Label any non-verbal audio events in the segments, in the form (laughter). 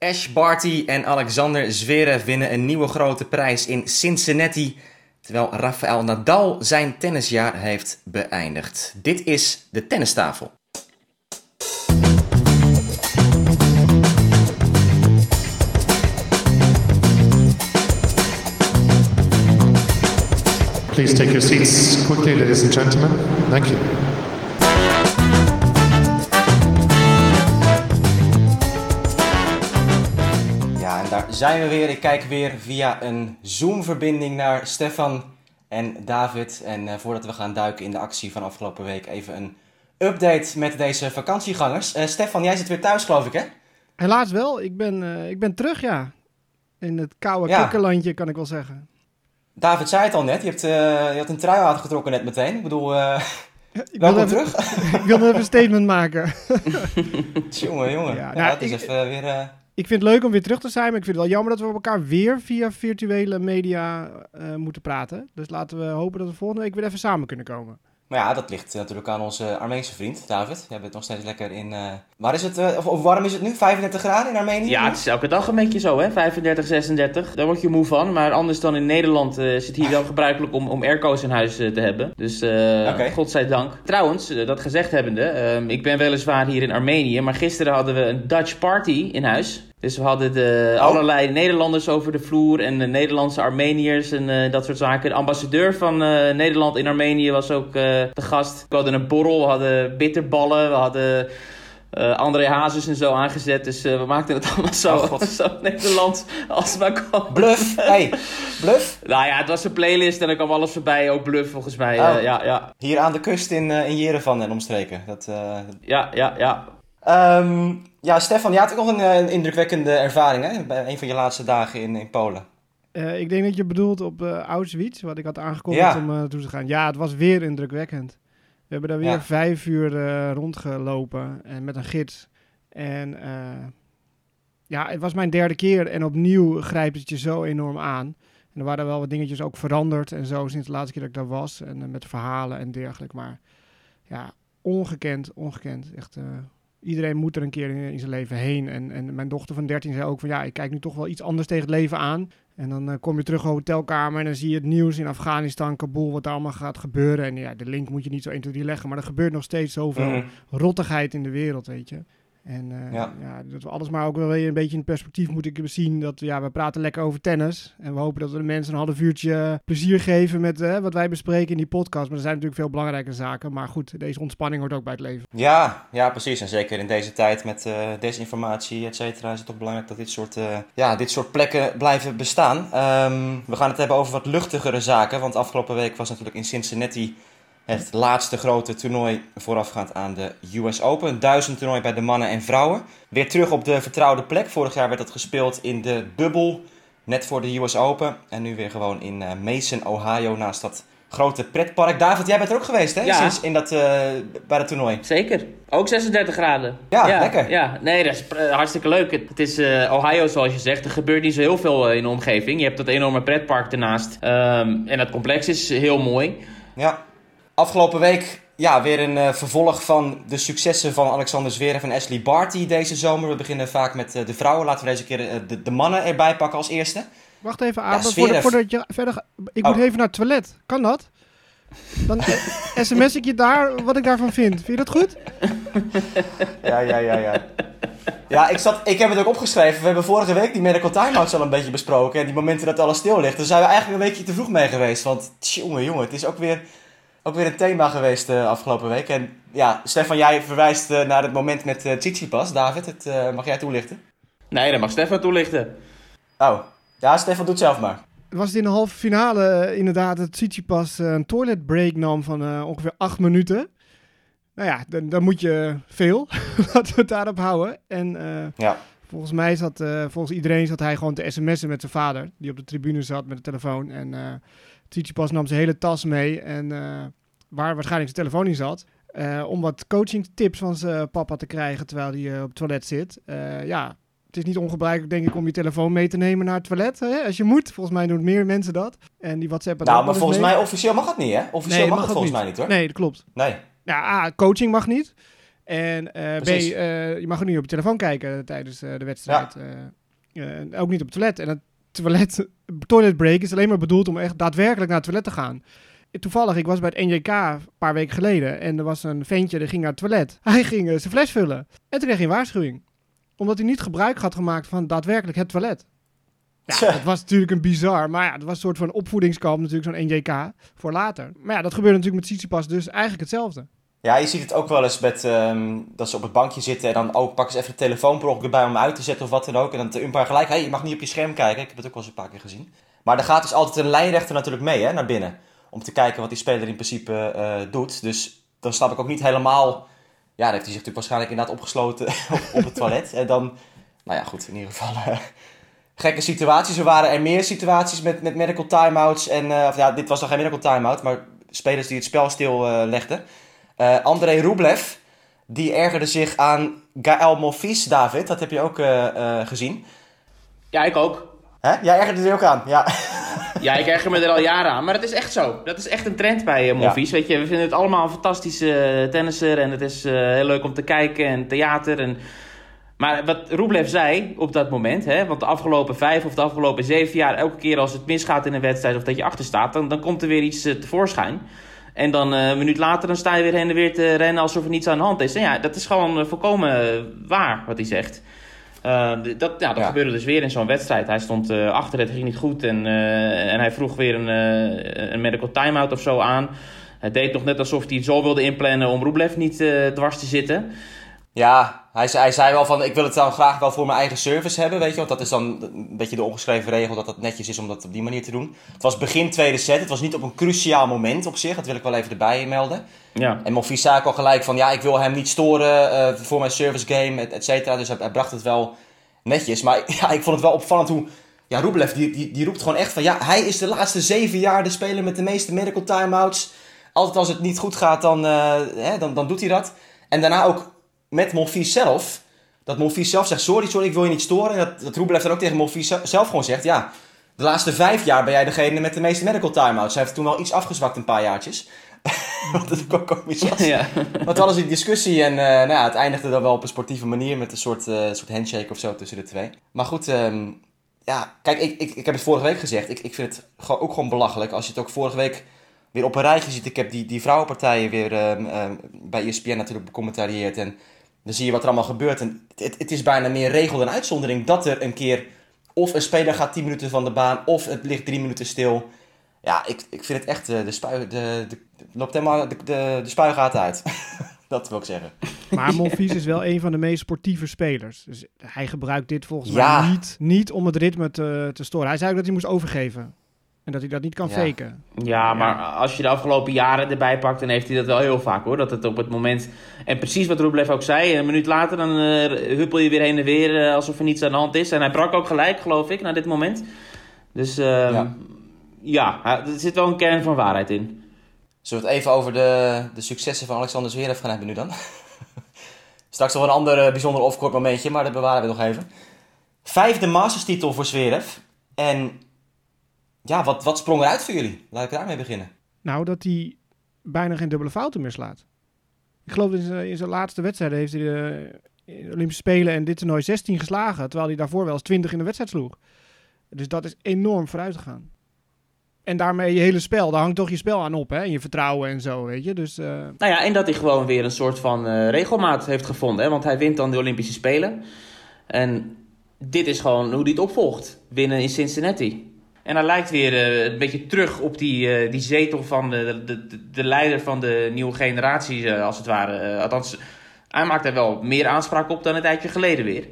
Ash Barty en Alexander Zverev winnen een nieuwe grote prijs in Cincinnati, terwijl Rafael Nadal zijn tennisjaar heeft beëindigd. Dit is de tennistafel. Please take your seats quickly, ladies and gentlemen. Thank you. Zijn we weer. Ik kijk weer via een Zoom-verbinding naar Stefan en David. En eh, voordat we gaan duiken in de actie van afgelopen week, even een update met deze vakantiegangers. Eh, Stefan, jij zit weer thuis, geloof ik, hè? Helaas wel. Ik ben, eh, ik ben terug, ja. In het koude Ja. kikkerlandje, kan ik wel zeggen. David zei het al net, je, hebt, je had een trui uitgetrokken net meteen. Ik bedoel, (laughs) Ik (laughs) even, terug. (laughs) ik wilde even een statement maken. jongen, jongen. Ja, Ja, nou, het is ik- even weer... Ik vind het leuk om weer terug te zijn, maar ik vind het wel jammer dat we op elkaar weer via virtuele media eh, moeten praten. Dus laten we hopen dat we volgende week weer even samen kunnen komen. Maar ja, dat ligt natuurlijk aan onze Armeense vriend, David. Jij bent nog steeds lekker in... eh, waar is het, eh, of, of warm is het nu? 35 graden in Armenië? Ja, het is elke dag een beetje zo, hè? 35, 36. Daar word je moe van. Maar anders dan in Nederland eh, is het hier wel gebruikelijk om, om airco's in huis te hebben. Dus eh Oké. godzijdank. Trouwens, dat gezegd hebbende, ehm, ik ben weliswaar hier in Armenië. Maar gisteren hadden we een Dutch party in huis. Dus we hadden de, Oh. allerlei Nederlanders over de vloer en de Nederlandse Armeniërs en eh, dat soort zaken. De ambassadeur van eh, Nederland in Armenië was ook eh de gast. We hadden een borrel, we hadden bitterballen, we hadden André Hazes en zo aangezet. Dus we maakten het (laughs) allemaal zo, Oh, zo Nederlands als het maar kan. Bluff, hey, bluff. Nou ja, het was een playlist en er kwam alles voorbij. Ook bluff volgens mij. Oh. Ja, ja, Hier aan de kust in, in Jerevan en omstreken. Dat, ja, ja, ja. Ehm, ja, Stefan, je had ook nog een, eh, een indrukwekkende ervaring hè? bij een van je laatste dagen in, in Polen. Eh, ik denk dat je bedoelt op eh, Auschwitz, wat ik had aangekondigd Ja. om eh toe te gaan. Ja, het was weer indrukwekkend. We hebben daar weer Ja. vijf uur rondgelopen en met een gids. En ja, het was mijn derde keer en opnieuw grijpt het je zo enorm aan. En er waren wel wat dingetjes ook veranderd en zo sinds de laatste keer dat ik daar was. En met verhalen en dergelijke. Maar ja, ongekend, ongekend. Echt, iedereen moet er een keer in, zijn leven heen. En, en mijn dochter van 13 zei ook van ja, ik kijk nu toch wel iets anders tegen het leven aan. En dan eh, kom je terug op hotelkamer en dan zie je het nieuws in Afghanistan, Kabul, wat er allemaal gaat gebeuren. En ja, de link moet je niet zo 1, 2, 3 leggen, maar er gebeurt nog steeds zoveel Mhm. rottigheid in de wereld, weet je. En eh, Ja. ja. dat we alles maar ook wel weer een beetje in perspectief moeten zien. Dat ja, we praten lekker over tennis. En we hopen dat we de mensen een half uurtje plezier geven met eh, wat wij bespreken in die podcast. Maar er zijn natuurlijk veel belangrijke zaken. Maar goed, deze ontspanning hoort ook bij het leven. Ja, ja, precies. En zeker in deze tijd met eh, desinformatie, et cetera, is het toch belangrijk dat dit soort, eh, ja, dit soort plekken blijven bestaan. Ehm, we gaan het hebben over wat luchtigere zaken, want afgelopen week was natuurlijk in Cincinnati het laatste grote toernooi voorafgaand aan de US Open. Een duizend toernooi bij de mannen en vrouwen. Weer terug op de vertrouwde plek. Vorig jaar werd dat gespeeld in de bubbel, net voor de US Open. En nu weer gewoon in eh, Mason, Ohio, naast dat grote pretpark. David, jij bent er ook geweest, hè? Ja. Sinds in dat, eh, bij het toernooi. Zeker. Ook 36 graden. Ja, lekker. Ja, nee, dat is hartstikke leuk. Het, het is eh, Ohio, zoals je zegt. Er gebeurt niet zo heel veel in de omgeving. Je hebt dat enorme pretpark ernaast. Ehm, en dat complex is heel mooi. Ja. Afgelopen week ja, weer een eh, vervolg van de successen van Alexander Zverev en Ashley Barty deze zomer. We beginnen vaak met eh, de vrouwen. Laten we deze keer eh, de, de mannen erbij pakken als eerste. Wacht even, Ja, Abe, Zverev. voordat, voordat je verder gaat. Ik Oh. moet even naar het toilet. Kan dat? Dan (laughs) sms ik je daar wat ik daarvan vind. Vind je dat goed? Ja, ja, ja, ja. Ja, ik, zat, ik heb het ook opgeschreven. We hebben vorige week die medical timeouts al een beetje besproken. En die momenten dat alles stil ligt. Daar zijn we eigenlijk een weekje te vroeg mee geweest. Want jongen, jongen, het is ook weer, ook weer een thema geweest de afgelopen week. En ja, Stefan, jij verwijst eh, naar het moment met eh Tsitsipas. David, het, eh, mag jij toelichten? Nee, dat mag Stefan toelichten. Oh, ja, Stefan doet zelf maar. Was het in de halve finale eh, inderdaad dat Tsitsipas eh, een toilet break nam van eh, ongeveer acht minuten. Nou ja, dan, dan moet je veel. (laughs) Laten we het daarop houden. En eh, Ja. volgens mij zat, eh, volgens iedereen zat hij gewoon te sms'en met zijn vader. Die op de tribune zat met de telefoon. En eh Tsitsipas nam zijn hele tas mee. En eh, waar waarschijnlijk zijn telefoon in zat. eh, om wat coaching tips van zijn papa te krijgen terwijl hij eh, op het toilet zit. Eh, ja, het is niet ongebruikelijk, denk ik, om je telefoon mee te nemen naar het toilet. Hè, als je moet. Volgens mij doen meer mensen dat. En die WhatsApp. Nou, maar volgens mij officieel mag het niet, hè? Officieel mag het volgens mij niet, hoor. Nee, dat klopt. Nee. Ja, A, coaching mag niet. En B, je mag ook niet op je telefoon kijken tijdens de wedstrijd. Eh, ook niet op het toilet. En het toilet, toilet break is alleen maar bedoeld om echt daadwerkelijk naar het toilet te gaan. Toevallig, ik was bij het NJK een paar weken geleden en er was een ventje die ging naar het toilet. (laughs) Hij ging eh, zijn fles vullen. En toen kreeg hij een waarschuwing. Omdat hij niet gebruik had gemaakt van daadwerkelijk het toilet. Ja, dat was natuurlijk een bizar. Maar ja, het was een soort van opvoedingskamp natuurlijk, zo'n NJK, voor later. Maar ja, dat gebeurde natuurlijk met Tsitsipas dus eigenlijk hetzelfde. Ja, je ziet het ook wel eens met ehm, dat ze op het bankje zitten en dan ook pakken ze even de telefoon per erbij om hem uit te zetten of wat dan ook. En dan de umpire gelijk, hé, hey, je mag niet op je scherm kijken. Ik heb het ook wel eens een paar keer gezien. Maar er gaat dus altijd een lijnrechter natuurlijk mee, hè, naar binnen. Om te kijken wat die speler in principe eh, doet. Dus dan snap ik ook niet helemaal... Ja, dan heeft hij zich natuurlijk waarschijnlijk inderdaad opgesloten (laughs) op, het toilet. En dan, nou ja, goed, in ieder geval... eh, gekke situaties. Er waren er meer situaties met, met medical timeouts. En, eh, of ja, dit was nog geen medical timeout, maar spelers die het spel stillegden. legden. André Rublev, die ergerde zich aan Gaël Monfils, David. Dat heb je ook gezien. Ja, ik ook. Hè? Jij ergerde er ook aan, ja. (laughs) Ja, ik erger me er al jaren aan. Maar het is echt zo. Dat is echt een trend bij uh, Monfils. Weet je, we vinden het allemaal een fantastische eh, tennisser. En het is eh, heel leuk om te kijken en theater. En... Maar wat Rublev zei op dat moment, hè, want de afgelopen vijf of de afgelopen zeven jaar, elke keer als het misgaat in een wedstrijd of dat je achter staat, dan, dan komt er weer iets tevoorschijn. En dan een minuut later dan sta je weer heen en weer te rennen alsof er niets aan de hand is. En ja, dat is gewoon volkomen waar wat hij zegt. Eh, d- dat, ja, dat Ja. gebeurde dus weer in zo'n wedstrijd. Hij stond eh, achter, het ging niet goed en, eh, en hij vroeg weer een, eh, een medical timeout of zo aan. Hij deed nog net alsof hij het zo wilde inplannen om Rublev niet dwars te zitten. Ja, hij zei, hij zei wel van, ik wil het dan graag wel voor mijn eigen service hebben, weet je. Want dat is dan een beetje de ongeschreven regel dat het netjes is om dat op die manier te doen. Het was begin tweede set, het was niet op een cruciaal moment op zich. Dat wil ik wel even erbij melden. Ja. En Monfils zei ook al gelijk van, ja, ik wil hem niet storen eh, voor mijn service game, et, et cetera. Dus hij, hij bracht het wel netjes. Maar (laughs) ja, ik vond het wel opvallend hoe... Ja, Rublev, die, die, die roept gewoon echt van... Ja, hij is de laatste zeven jaar de speler met de meeste medical timeouts. Altijd als het niet goed gaat, dan, eh, hè, dan, dan doet hij dat. En daarna ook met Monfils zelf. Dat Monfils zelf zegt, sorry, sorry, ik wil je niet storen. En dat, dat Rublev dan ook tegen Monfils zelf gewoon zegt... Ja, de laatste vijf jaar ben jij degene met de meeste medical timeouts. Hij heeft toen wel iets afgezwakt een paar jaartjes. (laughs) Wat het ook komisch was. ja. Hadden ze die discussie en eh, nou ja, het eindigde dan wel op een sportieve manier met een soort, eh, soort handshake of zo tussen de twee. Maar goed, ehm, ja, kijk, ik, ik, ik heb het vorige week gezegd. Ik, ik vind het gewoon, ook gewoon belachelijk als je het ook vorige week weer op een rijtje ziet. Ik heb die, die vrouwenpartijen weer ehm, ehm, bij ESPN natuurlijk becommentarieerd en dan zie je wat er allemaal gebeurt. En het, het is bijna meer regel dan uitzondering dat er een keer of een speler gaat 10 minuten van de baan of het ligt 3 minuten stil. Ja, ik, ik vind het echt, eh, de spui, de, de, loopt helemaal de, de, de spuigaten uit. (laughs) dat wil ik zeggen. Maar (laughs) Monfils is wel een van de meest sportieve spelers. Dus hij gebruikt dit volgens Ja. mij niet, niet om het ritme te, te storen. Hij zei ook dat hij moest overgeven. En dat hij dat niet kan Ja. faken. Ja, maar als je de afgelopen jaren erbij pakt, dan heeft hij dat wel heel vaak hoor. Dat het op het moment. En precies wat Rublev ook zei, een minuut later dan eh, huppel je weer heen en weer eh, alsof er niets aan de hand is. En hij brak ook gelijk, geloof ik, na dit moment. Dus ehm, Ja. ja, ja, er zit wel een kern van waarheid in. Zullen we het even over de, de successen van Alexander Zverev gaan hebben nu dan? (laughs) Straks nog een ander eh, bijzonder off-court momentje, maar dat bewaren we nog even. Vijfde Masters-titel voor Zverev. En ja, wat, wat sprong eruit voor jullie? Laat ik daarmee beginnen. Nou, dat hij bijna geen dubbele fouten meer slaat. Ik geloof in zijn, in zijn laatste wedstrijden heeft hij de, Olympische Spelen en dit toernooi 16 geslagen. Terwijl hij daarvoor wel eens 20 in de wedstrijd sloeg. Dus dat is enorm vooruit gegaan. En daarmee je hele spel, daar hangt toch je spel aan op, hè? En je vertrouwen en zo, weet je. Dus eh, Nou ja, en dat hij gewoon weer een soort van eh, regelmaat heeft gevonden. Hè? Want hij wint dan de Olympische Spelen. En dit is gewoon hoe hij het opvolgt. Winnen in Cincinnati. En hij lijkt weer eh, een beetje terug op die, eh, die zetel van de, de, de, de leider van de nieuwe generatie, eh, als het ware. Althans, hij maakt er wel meer aanspraak op dan een tijdje geleden weer.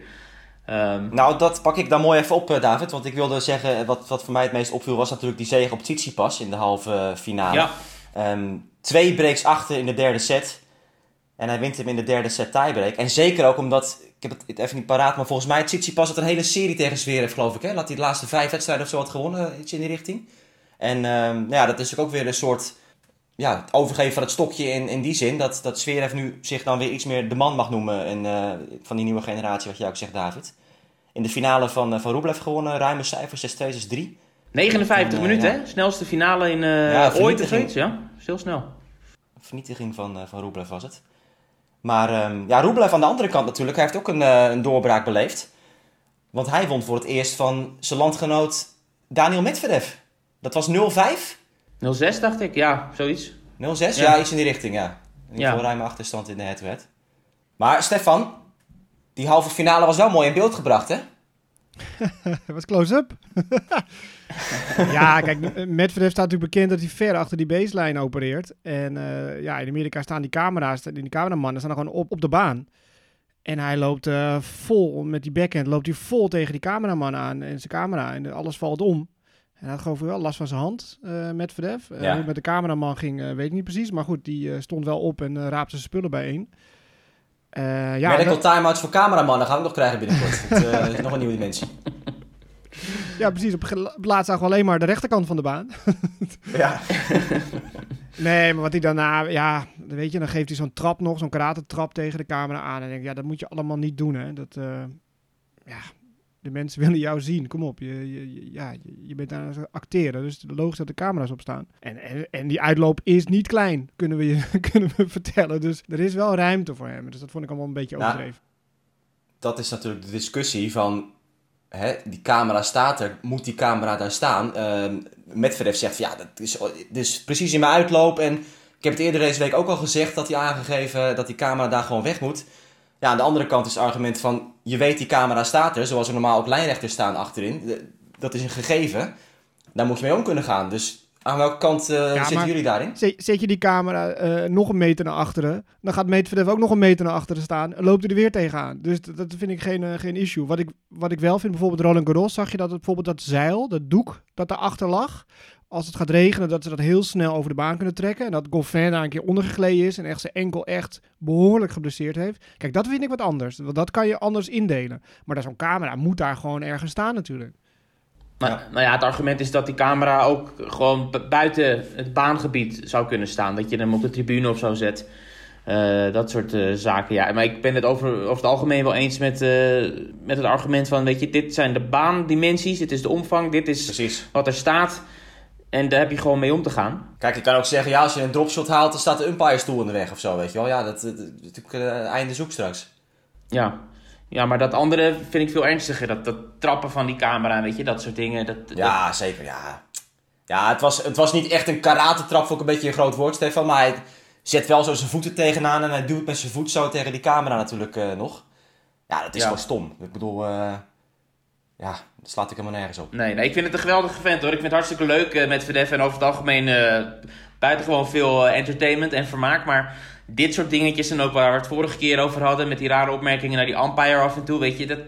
Ehm, Nou, dat pak ik dan mooi even op, David. Want ik wilde zeggen, wat, wat voor mij het meest opviel was natuurlijk die zege op Tsitsipas in de halve finale. ja, Ehm, twee breaks achter in de derde set. En hij wint hem in de derde set tiebreak. En zeker ook omdat, ik heb het even niet paraat, maar volgens mij Tsitsipas had een hele serie tegen Zverev, geloof ik. Hè? Dat hij de laatste vijf wedstrijden of zo had gewonnen, iets in die richting. En ehm, nou ja, dat is ook weer een soort ja, het overgeven van het stokje in, in die zin. Dat, dat Zverev nu zich dan weer iets meer de man mag noemen in, eh, van die nieuwe generatie, wat jij ook zegt, David. In de finale van, eh, van Rublev gewonnen, ruime cijfers, 6-2, 6-3. 59 En, eh, minuten, ja. hè? Snelste finale in eh Ja, ooit of zoiets, ja? Heel snel. vernietiging van, eh van Rublev was het. Maar ehm, ja, Rublev aan de andere kant natuurlijk, hij heeft ook een, eh, een doorbraak beleefd. Want hij won voor het eerst van zijn landgenoot Daniel Medvedev. Dat was 0-5? 0-6 dacht ik, ja, zoiets. 0-6? Ja. Ja. iets in die richting, ja. In ieder geval ruime achterstand in de head Maar Stefan, die halve finale was wel mooi in beeld gebracht, hè? (laughs) Dat was close-up. (laughs) ja, kijk, Medvedev staat natuurlijk bekend dat hij ver achter die baseline opereert. En eh, ja, in Amerika staan die camera's, die cameramannen staan gewoon op, op de baan. En hij loopt eh, vol, met die backhand loopt hij vol tegen die cameraman aan en zijn camera. En alles valt om. En hij had geloof ik wel last van zijn hand, Medvedev. Ja. hoe het met de cameraman ging, eh, weet ik niet precies. Maar goed, die stond wel op en raapte zijn spullen bijeen. Eh ja, Medical dat- timeouts voor cameramannen gaan we nog krijgen binnenkort. (laughs) Dat eh, is nog een nieuwe dimensie. ja, precies. Op, het laatst zagen we alleen maar de rechterkant van de baan. (laughs) Ja. (laughs) Nee, maar wat hij daarna, ja, weet je, dan geeft hij zo'n trap nog, zo'n karate-trap tegen de camera aan. En ik denk, ja, dat moet je allemaal niet doen, hè. Dat, eh, ja, de mensen (laughs) willen jou zien. Kom op, je, je, ja, je, bent aan het acteren, dus logisch dat de camera's op staan. En, en, en die uitloop is niet klein, kunnen we, je, (laughs) kunnen we vertellen. Dus er is wel ruimte voor hem. Dus dat vond ik allemaal een beetje Nou, overdreven. Dat is natuurlijk de discussie van... Hè, die camera staat er, moet die camera daar staan? Ehm Medvedev zegt, ja, dat is, dit is precies in mijn uitloop. En ik heb het eerder deze week ook al gezegd dat hij aangegeven dat die camera daar gewoon weg moet. Ja, aan de andere kant is het argument van, je weet die camera staat er, zoals er normaal ook lijnrechters staan achterin. Dat is een gegeven. Daar moet je mee om kunnen gaan. Dus aan welke kant eh, zitten jullie daarin? Zet, zet je die camera eh, nog een meter naar achteren, dan gaat Medvedev ook nog een meter naar achteren staan en loopt hij er weer tegenaan. Dus dat, dat vind ik geen, eh, geen issue. Wat ik, wat ik wel vind, bijvoorbeeld Roland Garros, zag je dat het, bijvoorbeeld dat zeil, dat doek dat daarachter lag, als het gaat regenen, dat ze dat heel snel over de baan kunnen trekken. En dat Goffin daar een keer ondergegleden is en echt zijn enkel echt behoorlijk geblesseerd heeft. Kijk, dat vind ik wat anders. Want dat kan je anders indelen. Maar dat zo'n camera moet daar gewoon ergens staan natuurlijk. Maar, Ja. Nou ja, het argument is dat die camera ook gewoon bu- buiten het baangebied zou kunnen staan. Dat je hem op de tribune of zo zet. Eh, dat soort eh, zaken. Ja, maar ik ben het over, over het algemeen wel eens met, eh, met het argument van: weet je, dit zijn de baandimensies, dit is de omvang, dit is Precies. wat er staat. En daar heb je gewoon mee om te gaan. Kijk, je kan ook zeggen, ja, als je een dropshot haalt, dan staat de umpire stoel in de weg of zo, weet je wel. Ja, dat, is natuurlijk eh, einde zoek straks. Ja. ja, maar dat andere vind ik veel ernstiger. Dat, dat trappen van die camera, weet je, dat soort dingen. Dat, dat- Ja, zeker, ja. Ja, het was, het was niet echt een karate-trap, vond ik een beetje een groot woord, Stefan. Maar hij zet wel zo zijn voeten tegenaan en hij duwt met zijn voet zo tegen die camera natuurlijk eh, nog. Ja, dat is Ja. gewoon stom. Ik bedoel, eh, ja, dat slaat ik helemaal nergens op. Nee, nee, ik vind het een geweldige vent hoor. Ik vind het hartstikke leuk eh, met Verdef en over het algemeen eh buitengewoon veel eh, entertainment en vermaak. Maar dit soort dingetjes en ook waar we het vorige keer over hadden met die rare opmerkingen naar die umpire af en toe, weet je, dat,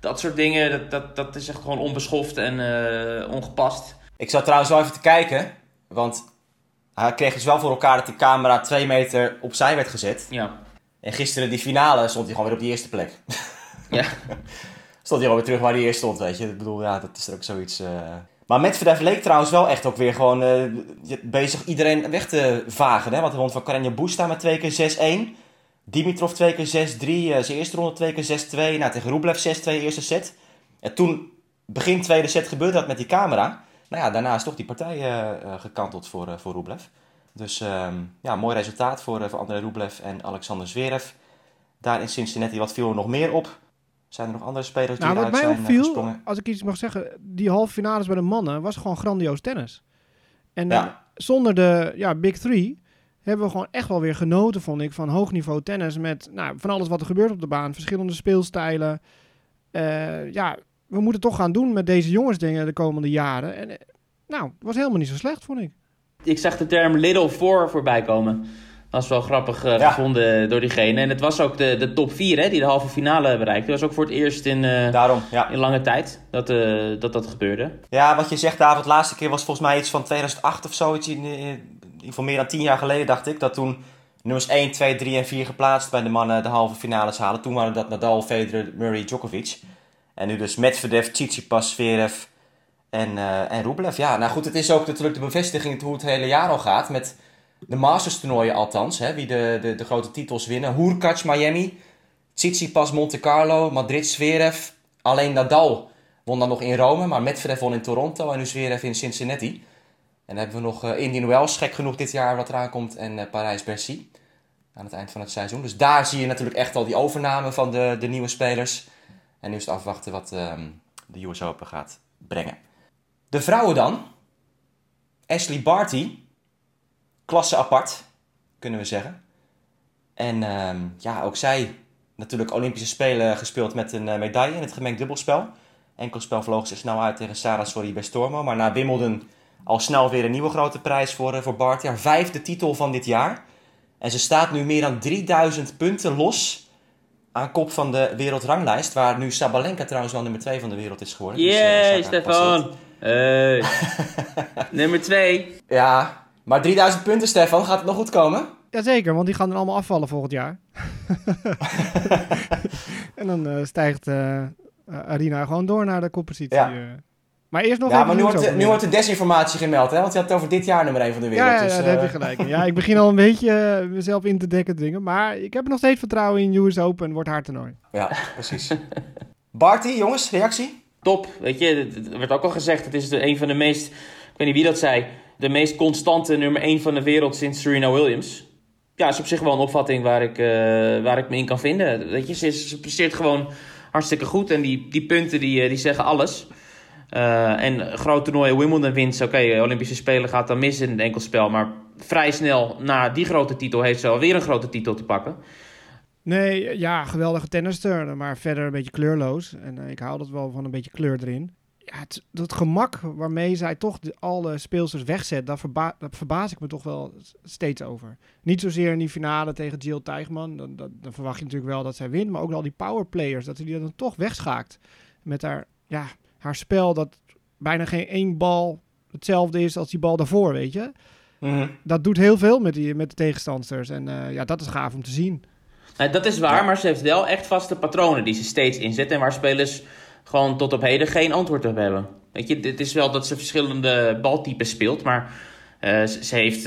dat soort dingen, dat, dat, dat is echt gewoon onbeschoft en ongepast. Ik zat trouwens wel even te kijken, want hij kreeg dus wel voor elkaar dat die camera twee meter opzij werd gezet. Ja, En gisteren die finale stond hij gewoon weer op die eerste plek. ja. (laughs) stond hij gewoon weer terug waar hij eerst stond, weet je. Ik bedoel, ja, dat is er ook zoiets... eh. Maar Medvedev leek trouwens wel echt ook weer gewoon eh, bezig iedereen weg te vagen. Hè? Want hij won van Karenja Busta met twee keer 6-1. Dimitrov twee keer 6-3. eh, zijn eerste ronde twee keer 6-2. Nou, tegen Rublev 6-2 eerste set. En toen, begin tweede set, gebeurde dat met die camera. Nou ja, daarna is toch die partij eh, gekanteld voor, voor Rublev. Dus ehm, ja, mooi resultaat voor, voor Andrei Rublev en Alexander Zverev. Daar in Cincinnati, wat viel er nog meer op? Zijn er nog andere spelers die Nou, wat eruit mij zijn eh, opviel, gesprongen? als ik iets mag zeggen, die halve finales bij de mannen was gewoon grandioos tennis. En Ja. eh, zonder de ja, Big Three hebben we gewoon echt wel weer genoten, vond ik, van hoog niveau tennis. Met nou, van alles wat er gebeurt op de baan, verschillende speelstijlen. Eh, ja, we moeten toch gaan doen met deze jongensdingen de komende jaren. En nou, het was helemaal niet zo slecht, vond ik. Ik zag de term Little Four voorbij komen. Dat was wel grappig eh, Ja. gevonden door diegene. En het was ook de, de top 4 hè, die de halve finale bereikte. Dat was ook voor het eerst in, eh, Daarom, ja. in lange tijd dat, eh, dat dat gebeurde. Ja, wat je zegt, David, de laatste keer was volgens mij iets van 2008 of zoiets. In, in, in ieder geval meer dan 10 jaar geleden, dacht ik. Dat toen nummers 1, 2, 3 en 4 geplaatst bij de mannen de halve finales halen. Toen waren dat Nadal, Federer, Murray, Djokovic. En nu dus Medvedev, Tsitsipas, Zverev en, en Rublev. Ja, nou goed, het is ook natuurlijk de bevestiging hoe het hele jaar al gaat. Met de Masters toernooien althans. Hè, wie de, de, de grote titels winnen. Hurkacz, Miami. Tsitsipas, Monte Carlo. Madrid, Zverev. Alleen Nadal won dan nog in Rome. Maar Medvedev won in Toronto. En nu Zverev in Cincinnati. En dan hebben we nog eh, Indian Wells, gek genoeg dit jaar wat eraan komt. En eh, Parijs-Bercy. aan het eind van het seizoen. Dus daar zie je natuurlijk echt al die overname van de, de nieuwe spelers. En nu is het afwachten wat ehm, de US Open gaat brengen. De vrouwen dan. Ashley Barty. Klasse apart, kunnen we zeggen. En ehm, ja, ook zij natuurlijk Olympische Spelen gespeeld met een eh, medaille in het gemengd dubbelspel. Enkel spel vloog ze snel uit tegen Sarah Sorry bij Stormo. Maar na Wimbledon al snel weer een nieuwe grote prijs voor, uh, voor Barty. Haar vijfde titel van dit jaar. En ze staat nu meer dan 3000 punten los aan kop van de wereldranglijst. Waar nu Sabalenka trouwens wel nummer 2 van de wereld is geworden. Yay, dus, uh, Stefan! Hey. (laughs) nummer 2. Ja, maar 3000 punten, Stefan. Gaat het nog goed komen? Jazeker, want die gaan er allemaal afvallen volgend jaar. (laughs) en dan uh, stijgt uh, Arina gewoon door naar de koppositie. Ja. Maar eerst nog ja, maar nu wordt, de, nu wordt de desinformatie gemeld, hè? Want je had het over dit jaar nummer 1 van de wereld. Ja, ja, dus, ja daar heb je gelijk. Ja, ik begin al een beetje uh, mezelf in te dekken dingen. Maar ik heb nog steeds vertrouwen in US Open en wordt haar toernooi. Ja, precies. (laughs) Barty, jongens, reactie? Top. Weet je, er werd ook al gezegd, het is de, een van de meest, ik weet niet wie dat zei, de meest constante nummer 1 van de wereld sinds Serena Williams. Ja, is op zich wel een opvatting waar ik, uh, waar ik me in kan vinden. Weet je, ze, ze presteert gewoon hartstikke goed en die, die punten die, die zeggen alles. Uh, en groot toernooi Wimbledon wint, oké, Olympische Spelen gaat dan mis in het enkelspel. Maar vrij snel na die grote titel heeft ze alweer een grote titel te pakken. Nee, ja, geweldige tennister, maar verder een beetje kleurloos. En ik hou dat wel van een beetje kleur erin. Ja, het, dat gemak waarmee zij toch de, alle speelsters wegzet, daar, verba daar verbaas ik me toch wel steeds over. Niet zozeer in die finale tegen Jill Teichman, dan, dan, dan verwacht je natuurlijk wel dat zij wint. Maar ook al die powerplayers, dat ze die dan toch wegschaakt. Met haar, ja, haar spel dat bijna geen één bal hetzelfde is als die bal daarvoor, weet je. Mm -hmm. Dat doet heel veel met, die, met de tegenstanders. En uh, ja, dat is gaaf om te zien. Nou, dat is waar, ja. maar ze heeft wel echt vaste patronen die ze steeds inzet. En waar spelers gewoon tot op heden geen antwoord op hebben. Weet je, het is wel dat ze verschillende baltypes speelt, maar uh, ze, heeft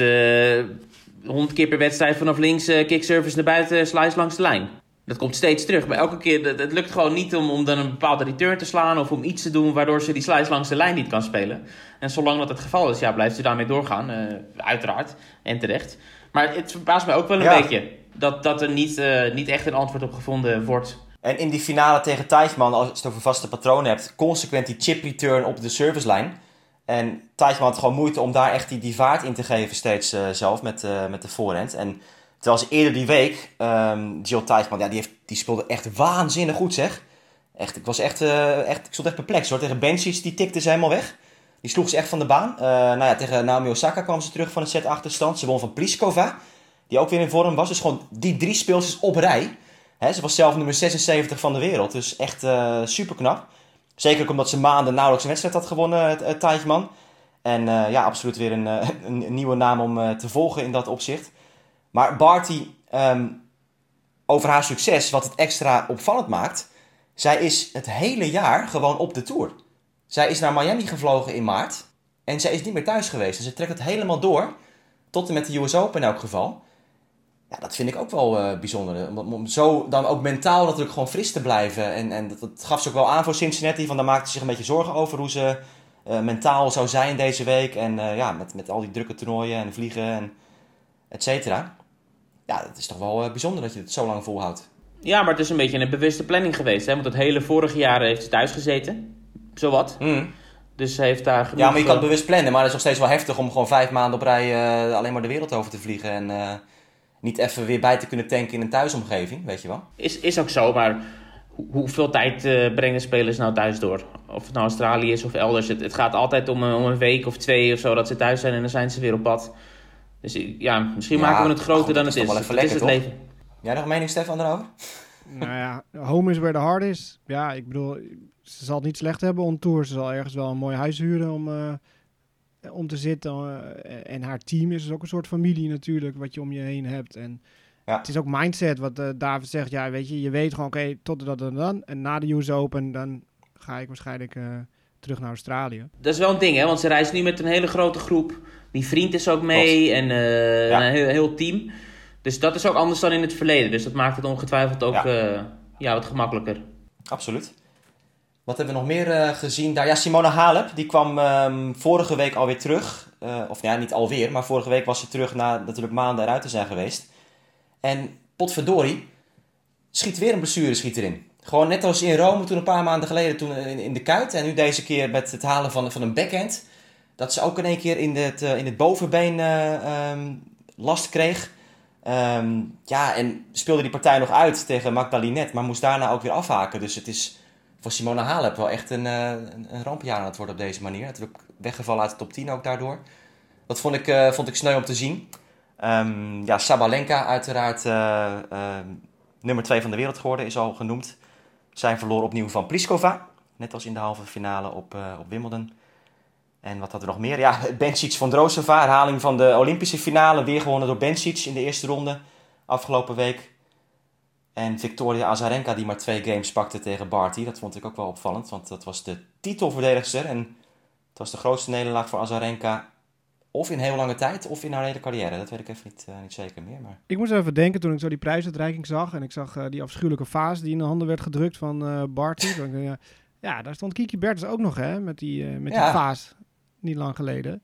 honderd uh, keer per wedstrijd vanaf links uh, kickservice naar buiten, slice langs de lijn. Dat komt steeds terug. Maar elke keer, het lukt gewoon niet om, om dan een bepaalde return te slaan of om iets te doen waardoor ze die slice langs de lijn niet kan spelen. En zolang dat het geval is, ja, blijft ze daarmee doorgaan. Uh, uiteraard. En terecht. Maar het verbaast mij ook wel een ja. beetje dat, dat er niet, uh, niet echt een antwoord op gevonden wordt. En in die finale tegen Teichmann, als je het over vaste patronen hebt, consequent die chip return op de servicelijn. En Teichmann had gewoon moeite om daar echt die, die vaart in te geven steeds uh, zelf met, uh, met de voorhand. En terwijl ze eerder die week, um, Jill Teichmann, ja, die, heeft, die speelde echt waanzinnig goed zeg. Echt, ik was echt, uh, echt, ik stond echt perplex hoor. Tegen Benchies, die tikte ze helemaal weg. Die sloeg ze echt van de baan. nou ja, tegen Naomi Osaka kwam ze terug van een set achterstand. Ze won van Pliskova, die ook weer in vorm was. Dus gewoon die drie speelsters op rij. Ze was zelf nummer 76 van de wereld. Dus echt uh, super knap. Zeker ook omdat ze maanden nauwelijks een wedstrijd had gewonnen, uh, Teichmann. En uh, ja, absoluut weer een, (laughs) een, een nieuwe naam om te volgen in dat opzicht. Maar Barty, um, over haar succes, wat het extra opvallend maakt. Zij is het hele jaar gewoon op de tour. Zij is naar Miami gevlogen in maart. En zij is niet meer thuis geweest. En ze trekt het helemaal door. Tot en met de US Open in elk geval. Ja, dat vind ik ook wel uh, bijzonder. Om, om, zo dan ook mentaal natuurlijk gewoon fris te blijven. En, en dat, dat, gaf ze ook wel aan voor Cincinnati. Van daar maakte ze zich een beetje zorgen over hoe ze uh, mentaal zou zijn deze week. En uh, ja, met, met al die drukke toernooien en vliegen en et cetera. Ja, dat is toch wel bijzonder dat je het zo lang volhoudt. Ja, maar het is een beetje een bewuste planning geweest. Hè? Want het hele vorige jaar heeft ze thuis gezeten. Zowat. Mm. Dus ze heeft daar genoeg... Ja, maar je kan het bewust plannen. Maar het is nog steeds wel heftig om gewoon vijf maanden op rij alleen maar de wereld over te vliegen. En niet even weer bij te kunnen tanken in een thuisomgeving, weet je wel. Is, is ook zo, maar hoe, hoeveel tijd uh, brengen spelers nou thuis door? Of het nou Australië is of elders. Het, het gaat altijd om, om, een week of twee of zo dat ze thuis zijn en dan zijn ze weer op pad. Dus ja, misschien ja, maken we het groter goed, dan het is. Wel even het lekker, is het toch? leven. Jij nog een mening, Stefan, daarover? (laughs) nou ja, home is where the heart is. Ja, ik bedoel, ze zal het niet slecht hebben on tour. Ze zal ergens wel een mooi huis huren om... Uh, om te zitten. Uh, en haar team is dus ook een soort familie natuurlijk, wat je om je heen hebt. En ja. het is ook mindset, wat uh, David zegt. Ja, weet je, je weet gewoon, oké, okay, tot dat en dan. En na de US Open, dan ga ik waarschijnlijk uh, terug naar Australië. Dat is wel een ding, hè, want ze reist nu met een hele grote groep. Die vriend is ook mee en ja. een heel, heel, team. Dus dat is ook anders dan in het verleden. Dus dat maakt het ongetwijfeld ook ja. ja wat gemakkelijker. Absoluut. Wat hebben we nog meer uh, gezien daar? Ja, Simona Halep, die kwam um, vorige week alweer terug. Uh, of ja, niet alweer, maar vorige week was ze terug na natuurlijk maanden eruit te zijn geweest. En potverdorie, schiet weer een blessure schiet erin. Gewoon net als in Rome toen een paar maanden geleden toen in, in de kuit. En nu deze keer met het halen van, van een backhand. Dat ze ook in één keer in het, in het bovenbeen um, last kreeg. Um, ja, en speelde die partij nog uit tegen Magdalinet. Maar moest daarna ook weer afhaken. Dus het is voor Simone Halep wel echt een, uh, een rampjaar aan het worden op deze manier. Natuurlijk weggevallen uit de top 10 ook daardoor. Dat vond ik, uh, vond ik sneu om te zien. Um, ja, Sabalenka uiteraard uh, uh, nummer 2 van de wereld geworden, is al genoemd. Zij verloor opnieuw van Pliskova. Net als in de halve finale op, op Wimbledon. En wat hadden we nog meer? Ja, (laughs) Bencic van Drosova, herhaling van de Olympische finale. Weer gewonnen door Bencic in de eerste ronde afgelopen week. En Victoria Azarenka die maar twee games pakte tegen Barty. Dat vond ik ook wel opvallend, want dat was de titelverdedigster. En het was de grootste nederlaag voor Azarenka of in heel lange tijd, of in haar hele carrière. Dat weet ik even niet, uh, niet zeker meer. Maar... Ik moest even denken toen ik zo die prijsuitreiking zag. En ik zag uh, die afschuwelijke vaas die in de handen werd gedrukt van uh, Barty. ja, daar stond Kiki Bertens ook nog, hè, met die, met ja. die vaas. Niet lang geleden.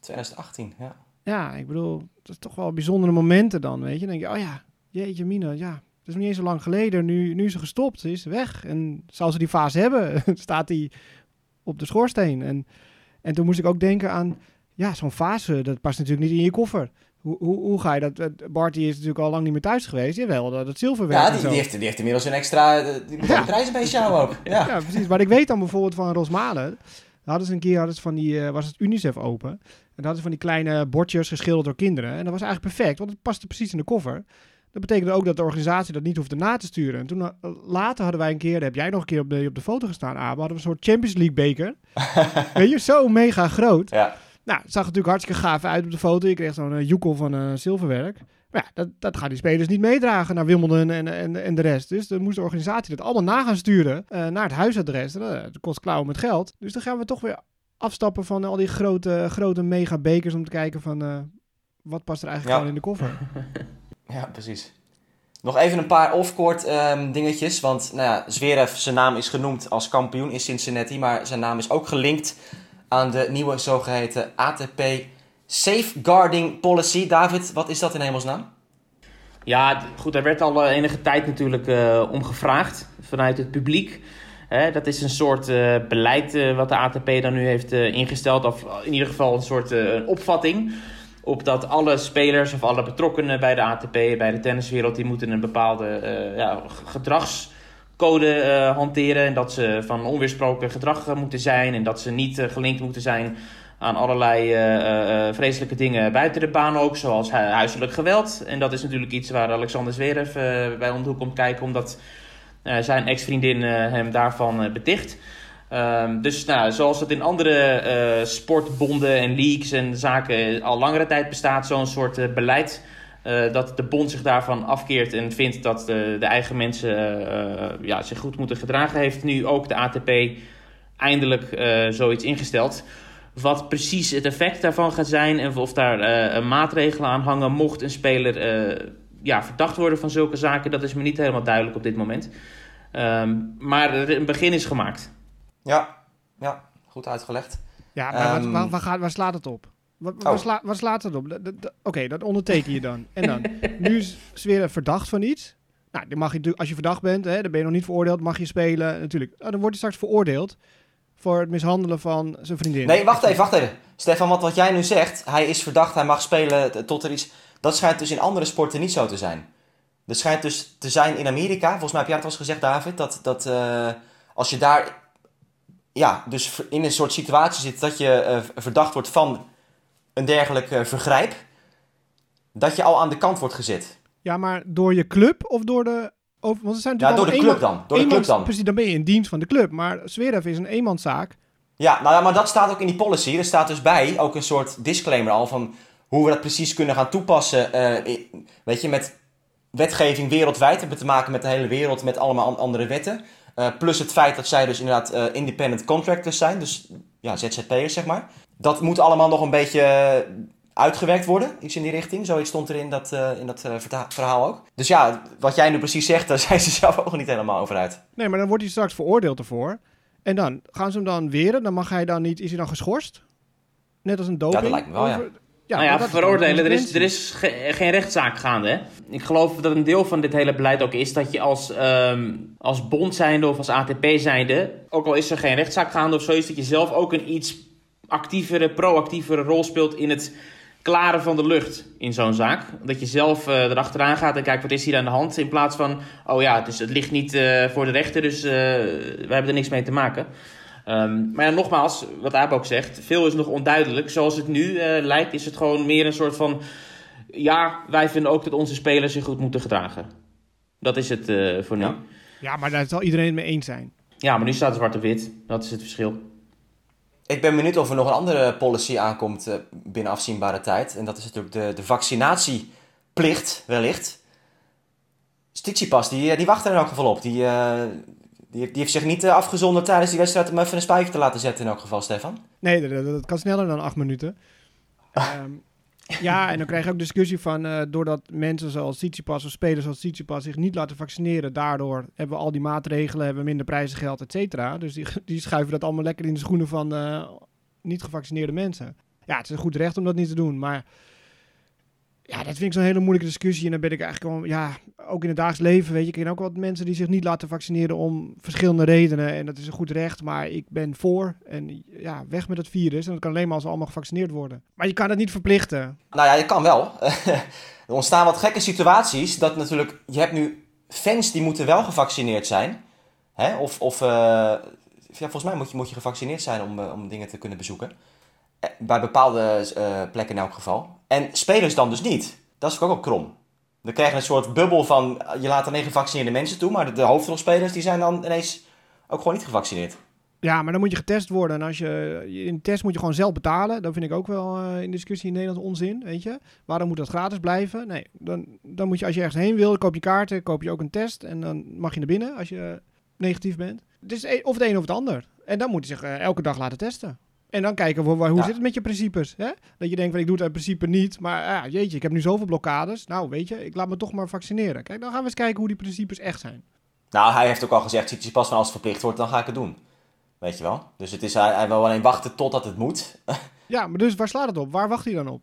2018, ja. Ja, ik bedoel, dat is toch wel bijzondere momenten dan, weet je. Dan denk je, oh ja, jeetje mina, ja. Het is niet eens zo lang geleden. Nu, nu is ze gestopt, ze is weg. En zal ze die vaas hebben, (laughs) staat die op de schoorsteen. En, en toen moest ik ook denken aan ja, zo'n fase, dat past natuurlijk niet in je koffer. Hoe, hoe, hoe ga je dat? Barty is natuurlijk al lang niet meer thuis geweest. Jawel, dat, dat zilverwerk Ja, die, die, heeft, die heeft inmiddels een extra... Die moet ja. een prijzenbeestje houden ook. (laughs) Ja. ja, precies. Maar ik weet dan bijvoorbeeld van Rosmalen... hadden ze een keer hadden ze van die, uh, was het UNICEF open. En dan hadden ze van die kleine bordjes geschilderd door kinderen. En dat was eigenlijk perfect, want het paste precies in de koffer. Dat betekende ook dat de organisatie dat niet hoefde na te sturen. En toen uh, later hadden wij een keer, daar heb jij nog een keer op de, op de foto gestaan, Abe, hadden we een soort Champions League beker. (laughs) weet je, zo mega groot. Ja. Nou, het zag natuurlijk hartstikke gaaf uit op de foto. Je kreeg zo'n uh, joekel van uh, zilverwerk. Maar ja, dat, dat gaan die spelers niet meedragen naar Wimbledon en, en, en de rest. Dus dan moest de organisatie dat allemaal na gaan sturen uh, naar het huisadres. Dat kost klauwen met geld. Dus dan gaan we toch weer afstappen van al die grote, grote mega bekers om te kijken van wat past er eigenlijk ja. in de koffer. (laughs) Ja, precies. Nog even een paar off-court um, dingetjes. Want nou ja, zijn naam is genoemd als kampioen in Cincinnati. Maar zijn naam is ook gelinkt aan de nieuwe zogeheten ATP Safeguarding Policy. David, wat is dat in hemelsnaam? Ja, goed, daar werd al enige tijd natuurlijk uh, om gevraagd vanuit het publiek. Dat is een soort uh, beleid wat de ATP dan nu heeft ingesteld. Of in ieder geval een soort opvatting. Op dat alle spelers of alle betrokkenen bij de ATP, bij de tenniswereld, die moeten een bepaalde ja, gedrags code uh, hanteren. En dat ze van onweersproken gedrag uh, moeten zijn. En dat ze niet gelinkt moeten zijn aan allerlei vreselijke dingen buiten de baan ook. Zoals hu huiselijk geweld. En dat is natuurlijk iets waar Alexander Zverev bij om de hoek komt kijken. Omdat zijn ex-vriendin hem daarvan beticht. Um, dus nou, zoals het in andere sportbonden en leagues en zaken al langere tijd bestaat. Zo'n soort beleid uh, dat de bond zich daarvan afkeert en vindt dat de, de eigen mensen ja, zich goed moeten gedragen, heeft nu ook de ATP eindelijk zoiets ingesteld. Wat precies het effect daarvan gaat zijn en of daar maatregelen aan hangen mocht een speler ja, verdacht worden van zulke zaken, dat is me niet helemaal duidelijk op dit moment. Um, maar een begin is gemaakt. Ja, ja goed uitgelegd. Ja, maar um, waar, waar, waar, waar slaat het op? Wat, oh. waar, sla, waar, slaat het op? Oké, okay, dat onderteken je dan. En dan, (laughs) nu is Sfeer verdacht van iets. Nou, dan mag je als je verdacht bent, hè, dan ben je nog niet veroordeeld, mag je spelen. Natuurlijk, oh, dan wordt hij straks veroordeeld voor het mishandelen van zijn vriendin. Nee, wacht even, wacht even. Stefan, wat, wat jij nu zegt, hij is verdacht, hij mag spelen tot er iets... Dat schijnt dus in andere sporten niet zo te zijn. Dat schijnt dus te zijn in Amerika, volgens mij heb jij het al eens gezegd, David, dat, dat uh, als je daar ja, dus in een soort situatie zit dat je uh, verdacht wordt van een dergelijk uh, vergrijp, dat je al aan de kant wordt gezet. Ja, maar door je club of door de... Want zijn ja, door de club dan. Door de club dan. Precies, dan ben je in dienst van de club. Maar Zverev is een eenmanszaak. Ja, nou ja, maar dat staat ook in die policy. Er staat dus bij ook een soort disclaimer al van hoe we dat precies kunnen gaan toepassen. Uh, weet je, met wetgeving wereldwijd. We hebben te maken met de hele wereld met allemaal andere wetten. Uh, plus het feit dat zij dus inderdaad uh, independent contractors zijn. Dus ja, ZZP'ers zeg maar. Dat moet allemaal nog een beetje uitgewerkt worden. Iets in die richting. Zoiets stond er in dat, uh, in dat verhaal ook. Dus ja, wat jij nu precies zegt, (laughs) daar zijn ze zelf ook niet helemaal over uit. Nee, maar dan wordt hij straks veroordeeld ervoor. En dan gaan ze hem dan weren. Dan mag hij dan niet... Is hij dan geschorst? Net als een doping? Ja, dat lijkt me wel, ja. Ja, nou maar ja, veroordelen. Er is, er is ge- geen rechtszaak gaande. Hè? Ik geloof dat een deel van dit hele beleid ook is dat je als, ehm, als bond zijnde of als ATP zijnde, ook al is er geen rechtszaak gaande of zo, is dat je zelf ook een iets actievere, proactievere rol speelt in het klaren van de lucht in zo'n zaak. Dat je zelf eh, erachteraan gaat en kijkt wat is hier aan de hand. In plaats van, oh ja, dus het ligt niet eh, voor de rechter, dus eh, we hebben er niks mee te maken. Ehm, maar ja, nogmaals, wat Aap ook zegt, veel is nog onduidelijk. Zoals het nu eh, lijkt, is het gewoon meer een soort van... Ja, wij vinden ook dat onze spelers zich goed moeten gedragen. Dat is het eh, voor nu. Ja. Ja. Ja, maar daar zal iedereen het mee eens zijn. maar nu staat het zwart op wit. Dat is het verschil. Ik ben benieuwd of er nog een andere policy aankomt eh, binnen afzienbare tijd. En dat is natuurlijk de, de vaccinatieplicht, wellicht. Stitsipas, die, die wacht er in elk geval op. Die, eh, die, heeft- die heeft zich niet eh, afgezonderd tijdens die wedstrijd om even een spuitje te laten zetten in elk geval, Stefan. Nee, dat, kan sneller dan acht minuten. Ehm, ja, en dan krijg je ook discussie van... eh, doordat mensen zoals Tsitsipas of spelers zoals Tsitsipas zich niet laten vaccineren... daardoor hebben we al die maatregelen, hebben we minder prijzengeld, et cetera. Dus die, (laughs) die schuiven dat allemaal lekker in de schoenen van eh, niet gevaccineerde mensen. Ja, het is een goed recht om dat niet te doen, maar... Ja, dat vind ik zo'n hele moeilijke discussie. En dan ben ik eigenlijk wel, ja, ook in het dagelijks leven, weet je, ik ken ook wat mensen die zich niet laten vaccineren om verschillende redenen. En dat is een goed recht, maar ik ben voor. En ja, weg met het virus. En dat kan alleen maar als we allemaal gevaccineerd worden. Maar je kan het niet verplichten. Nou ja, je kan wel. (laughs) er ontstaan wat gekke situaties. Dat natuurlijk, je hebt nu fans die moeten wel gevaccineerd zijn. Hè? Of, of eh, ja, volgens mij moet je, moet je gevaccineerd zijn om, eh, om dingen te kunnen bezoeken. Eh, Bij bepaalde plekken in elk geval. En spelers dan dus niet. Dat is ook wel krom. We krijgen een soort bubbel van, eh, je laat alleen gevaccineerde mensen toe. Maar de, hoofdrolspelers die zijn dan ineens ook gewoon niet gevaccineerd. Ja, maar dan moet je getest worden. En als je in test moet je gewoon zelf betalen. Dat vind ik ook wel eh, in discussie in Nederland onzin, weet je. Waarom moet dat gratis blijven? Nee, dan, dan moet je als je ergens heen wil, koop je kaarten, koop je ook een test. En dan mag je naar binnen als je negatief bent. Het is e- of het een of het ander. En dan moet je zich eh, elke dag laten testen. En dan kijken, hoe, hoe Ja. zit het met je principes? Hè? Dat je denkt, ik doe het in principe niet. Maar ja, jeetje, ik heb nu zoveel blokkades. Nou, weet je, ik laat me toch maar vaccineren. Kijk, dan gaan we eens kijken hoe die principes echt zijn. Nou, hij heeft ook al gezegd, pas van als het verplicht wordt, dan ga ik het doen. Weet je wel? Dus het is, hij, hij wil alleen wachten totdat het moet. (laughs) Ja, maar dus waar slaat het op? Waar wacht hij dan op?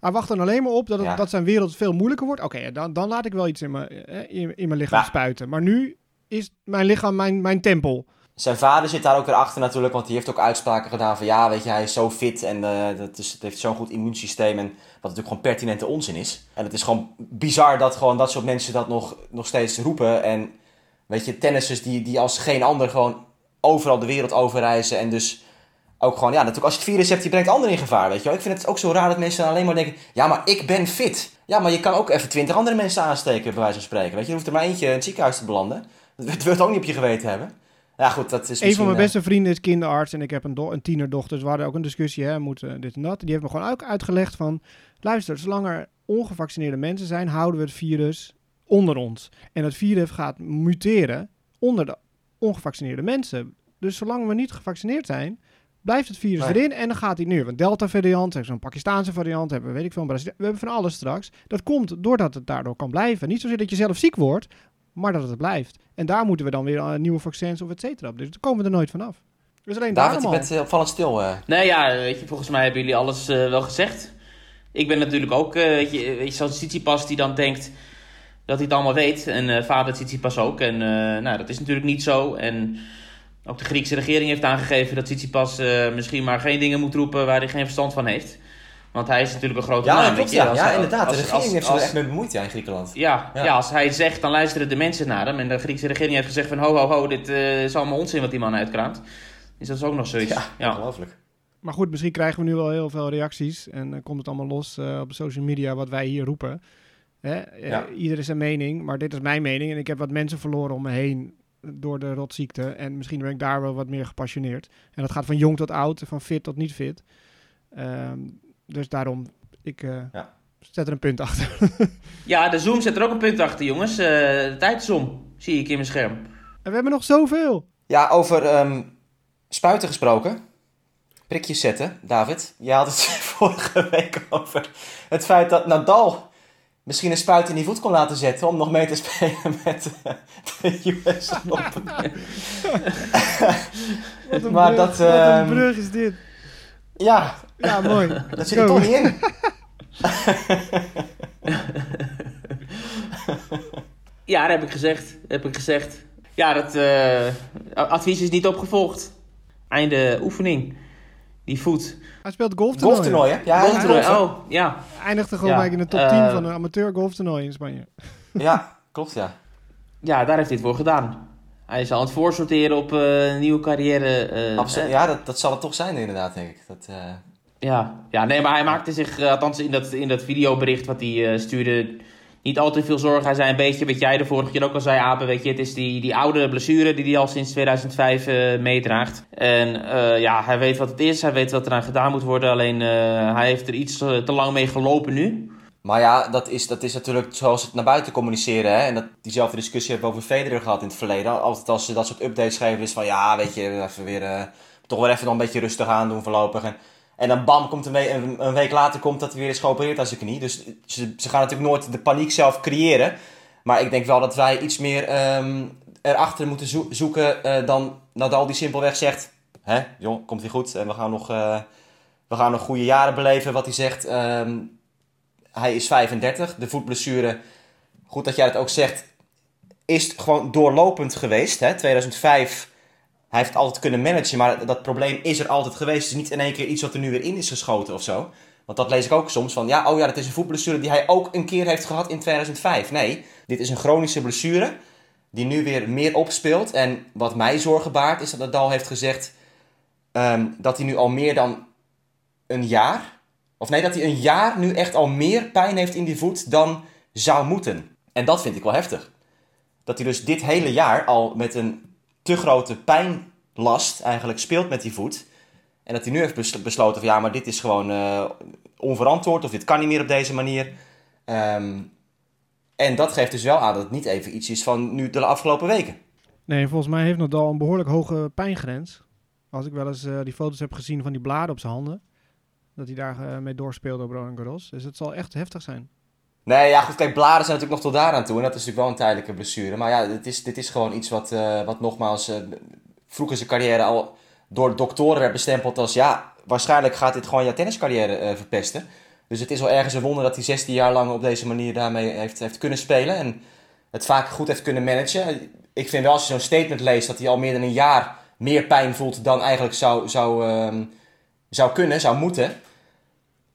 Hij wacht dan alleen maar op dat, het, Ja. dat zijn wereld veel moeilijker wordt. Oké, dan, dan laat ik wel iets in mijn, eh, in, in mijn lichaam Maar- spuiten. Maar nu is mijn lichaam mijn, mijn tempel. Zijn vader zit daar ook weer achter natuurlijk, want die heeft ook uitspraken gedaan van ja, weet je, hij is zo fit en eh, dat is, het heeft zo'n goed immuunsysteem en wat natuurlijk gewoon pertinente onzin is. En het is gewoon bizar dat gewoon dat soort mensen dat nog, nog steeds roepen en weet je, tennissers die, die als geen ander gewoon overal de wereld overreizen en dus ook gewoon, ja, natuurlijk als je het virus hebt, je brengt anderen in gevaar, weet je. Ik vind het ook zo raar dat mensen alleen maar denken, ja, maar ik ben fit. Ja, maar je kan ook even twintig andere mensen aansteken, bij wijze van spreken, weet je. Je hoeft er maar eentje in het ziekenhuis te belanden. Dat wil ook niet op je geweten hebben. Ja, goed, dat is Een van misschien, mijn eh, beste vrienden is kinderarts en ik heb een, een tienerdochter. Dus we hadden ook een discussie, hè, moet eh, dit en dat. Die heeft me gewoon ook uitgelegd van... Luister, zolang er ongevaccineerde mensen zijn, houden we het virus onder ons. En het virus gaat muteren onder de ongevaccineerde mensen. Dus zolang we niet gevaccineerd zijn, blijft het virus Nee. erin. En dan gaat hij nu. Een Delta-variant, zo'n Pakistaanse variant, hebben we weet ik veel, we hebben van alles straks. Dat komt doordat het daardoor kan blijven. Niet zozeer dat je zelf ziek wordt, maar dat het blijft. En daar moeten we dan weer eh, nieuwe vaccins of et cetera op. Dus daar komen we er nooit vanaf. Dus alleen David, daarom je bent eh, opvallend stil. eh. Nee, ja, weet je, volgens mij hebben jullie alles wel gezegd. Ik ben natuurlijk ook, eh, weet je, weet je zo'n Tsitsipas die dan denkt dat hij het allemaal weet. En eh, vader Tsitsipas ook. En eh, nou, dat is natuurlijk niet zo. En ook de Griekse regering heeft aangegeven dat Tsitsipas misschien maar geen dingen moet roepen waar hij geen verstand van heeft. Want hij is natuurlijk een grote Ja, naam, klopt. Ja, Als- ja inderdaad. De regering als- heeft zich er als- echt mee bemoeid ja, in Griekenland. ja, Ja. ja. als hij zegt, dan luisteren de mensen naar hem. En de Griekse regering heeft gezegd van... ho, ho, ho, dit eh, is allemaal onzin wat die man uitkraamt. Dus dat is ook nog zoiets. Ja, Ja, ongelooflijk. Maar goed, misschien krijgen we nu wel heel veel reacties. En dan komt het allemaal los eh, op social media wat wij hier roepen. Hè? Eh, Ja. Ieder is zijn mening, maar dit is mijn mening. En ik heb wat mensen verloren om me heen door de rotziekte. En misschien ben ik daar wel wat meer gepassioneerd. En dat gaat van jong tot oud, van fit tot niet fit. Ehm, dus daarom, ik eh, Ja. zet er een punt achter. (laughs) Ja, de Zoom zet er ook een punt achter, jongens. Eh, de tijd is om, zie ik in mijn scherm. En we hebben nog zoveel. Ja, over ehm, spuiten gesproken. Prikjes zetten, David. Je had het (laughs) vorige week over het feit dat Nadal misschien een spuit in die voet kon laten zetten om nog mee te (laughs) spelen met eh, de US Open. Wat een Maar brug, dat, wat ehm, een brug is dit. Ja, Ja, mooi. (laughs) dat zit er toch niet in. (laughs) ja, dat heb ik gezegd. Heb ik gezegd. Ja, dat uh, advies is niet opgevolgd. Einde oefening. Die voet. Hij speelt golftoernooi. Golftoernooi, hè? Ja, golftoernooi. Oh, ja. Eindigde gewoon ja. in de top 10 uh, van een amateur golftoernooi in Spanje. Ja, klopt, ja. Ja, daar heeft hij het voor gedaan. Hij is al aan het voorsorteren op uh, een nieuwe carrière. Absoluut. Ja, dat, dat zal het toch zijn inderdaad, denk ik. Dat, uh... ja. ja, nee, maar hij maakte zich, althans in dat, in dat videobericht wat hij stuurde, niet al te veel zorgen. Hij zei een beetje, wat jij de vorige keer ook al zei, Abe, weet je, het is die, die oude blessure die hij al sinds 2005 meedraagt. En ja, hij weet wat het is, hij weet wat eraan gedaan moet worden, alleen hij heeft er iets te lang mee gelopen nu. Maar ja, dat is, dat is natuurlijk zoals het naar buiten communiceren. Hè? En dat, diezelfde discussie hebben we over Federer gehad in het verleden. Altijd als ze dat soort updates schrijven is van... Ja, weet je, even weer, uh, toch weer even nog een beetje rustig aan doen voorlopig. En, dan bam, komt een, week, een, week later komt dat hij weer is geopereerd aan zijn knie. Dus ze, ze gaan natuurlijk nooit de paniek zelf creëren. Maar ik denk wel dat wij iets meer um, erachter moeten zoeken uh, dan Nadal die simpelweg zegt... Hè, joh, komt weer goed en we gaan nog, uh, we gaan nog goede jaren beleven. Wat hij zegt... Um, hij is 35. De voetblessure, goed dat jij dat ook zegt, is gewoon doorlopend geweest. Hè? 2005, hij heeft altijd kunnen managen, maar dat probleem is er altijd geweest. Het is niet in één keer iets wat er nu weer in is geschoten of zo. Want dat lees ik ook soms van, ja, oh ja, dat is een voetblessure die hij ook een keer heeft gehad in 2005. Nee, dit is een chronische blessure die nu weer meer opspeelt. En wat mij zorgen baart, is dat Nadal heeft gezegd um, dat hij nu al meer dan een jaar of nee, dat hij een jaar nu echt al meer pijn heeft in die voet dan zou moeten. En dat vind ik wel heftig. Dat hij dus dit hele jaar al met een te grote pijnlast eigenlijk speelt met die voet. En dat hij nu heeft besloten van ja, maar dit is gewoon uh, onverantwoord of dit kan niet meer op deze manier. Um, en dat geeft dus wel aan dat het niet even iets is van nu de afgelopen weken. Nee, volgens mij heeft Nadal een behoorlijk hoge pijngrens. Als ik wel eens uh, die foto's heb gezien van die bladen op zijn handen dat hij daar uh, mee doorspeelde op Roland Garros. Dus het zal echt heftig zijn. Nee, ja goed, kijk, bladen zijn natuurlijk nog tot daaraan toe. En dat is natuurlijk wel een tijdelijke blessure. Maar ja, dit is, dit is gewoon iets wat, uh, wat nogmaals uh, vroeg in zijn carrière al door doktoren werd bestempeld als... Ja, waarschijnlijk gaat dit gewoon jouw tenniscarrière verpesten. Dus het is wel ergens een wonder dat hij 16 jaar lang op deze manier daarmee heeft, heeft kunnen spelen. En het vaak goed heeft kunnen managen. Ik vind wel als je zo'n statement leest dat hij al meer dan een jaar meer pijn voelt dan eigenlijk zou, zou, uh, zou kunnen, zou moeten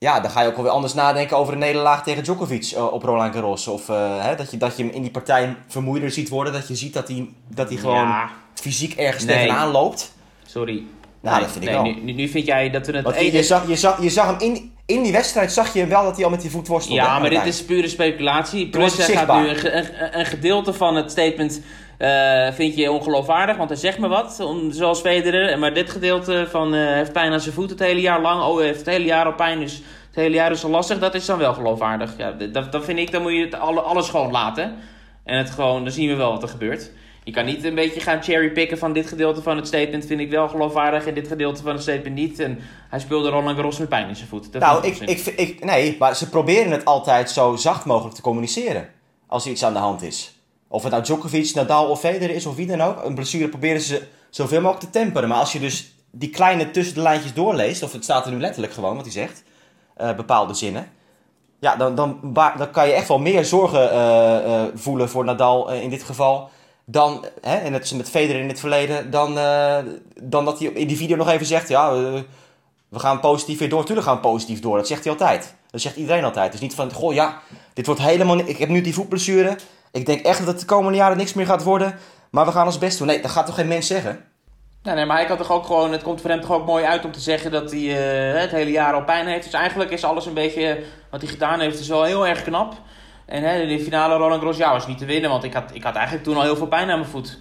ja, dan ga je ook wel weer anders nadenken over een nederlaag tegen Djokovic uh, op Roland Garros. Of uh, hè, dat, je, dat je hem in die partij vermoeider ziet worden. Dat je ziet dat hij, dat hij gewoon ja. fysiek ergens nee. tegenaan loopt. Sorry. Nou, nee, dat vind ik wel. Nu, nu, vind jij dat we het... Want je, je, zag, je, zag, je zag hem in, in die wedstrijd, zag je wel dat hij al met die voet worstelde. Ja, maar dit is pure speculatie. Plus, gaat nu een, een, een gedeelte van het statement uh, vind je ongeloofwaardig, want hij zegt me wat, om, zoals Federer. Maar dit gedeelte van uh, heeft pijn aan zijn voet het hele jaar lang. Oh, hij heeft het hele jaar al pijn, dus het hele jaar is al lastig. Dat is dan wel geloofwaardig. Ja, dat, dat vind ik, dan moet je het alle, alles gewoon laten. En het gewoon, dan zien we wel wat er gebeurt. Je kan niet een beetje gaan cherrypicken van dit gedeelte van het statement vind ik wel geloofwaardig en dit gedeelte van het statement niet. En hij speelde Roland Garros met pijn in zijn voet. Dat nou, ik, ik, ik, nee, maar ze proberen het altijd zo zacht mogelijk te communiceren als er iets aan de hand is. Of het nou Djokovic, Nadal of Federer is of wie dan ook. Een blessure proberen ze zoveel mogelijk te temperen. Maar als je dus die kleine tussen de lijntjes doorleest, of het staat er nu letterlijk gewoon wat hij zegt, uh, bepaalde zinnen. Ja, dan, dan, dan kan je echt wel meer zorgen uh, uh, voelen voor Nadal in dit geval. Dan, hè, en het is met Federer in het verleden, dan, dan dat hij in die video nog even zegt: Ja, we gaan positief weer door. Tuurlijk gaan we positief door. Dat zegt hij altijd. Dat zegt iedereen altijd. Dus niet van: Goh, ja, dit wordt helemaal. Ik heb nu die voetblessure. Ik denk echt dat het de komende jaren niks meer gaat worden. Maar we gaan ons best doen. Nee, dat gaat toch geen mens zeggen? Nee, nee, maar hij kan toch ook gewoon, het komt voor hem toch ook mooi uit om te zeggen dat hij uh, het hele jaar al pijn heeft. Dus eigenlijk is alles een beetje, wat hij gedaan heeft, is wel heel erg knap. En hè, de finale Roland Garros, ja, was niet te winnen, want ik had, ik had eigenlijk toen al heel veel pijn aan mijn voet.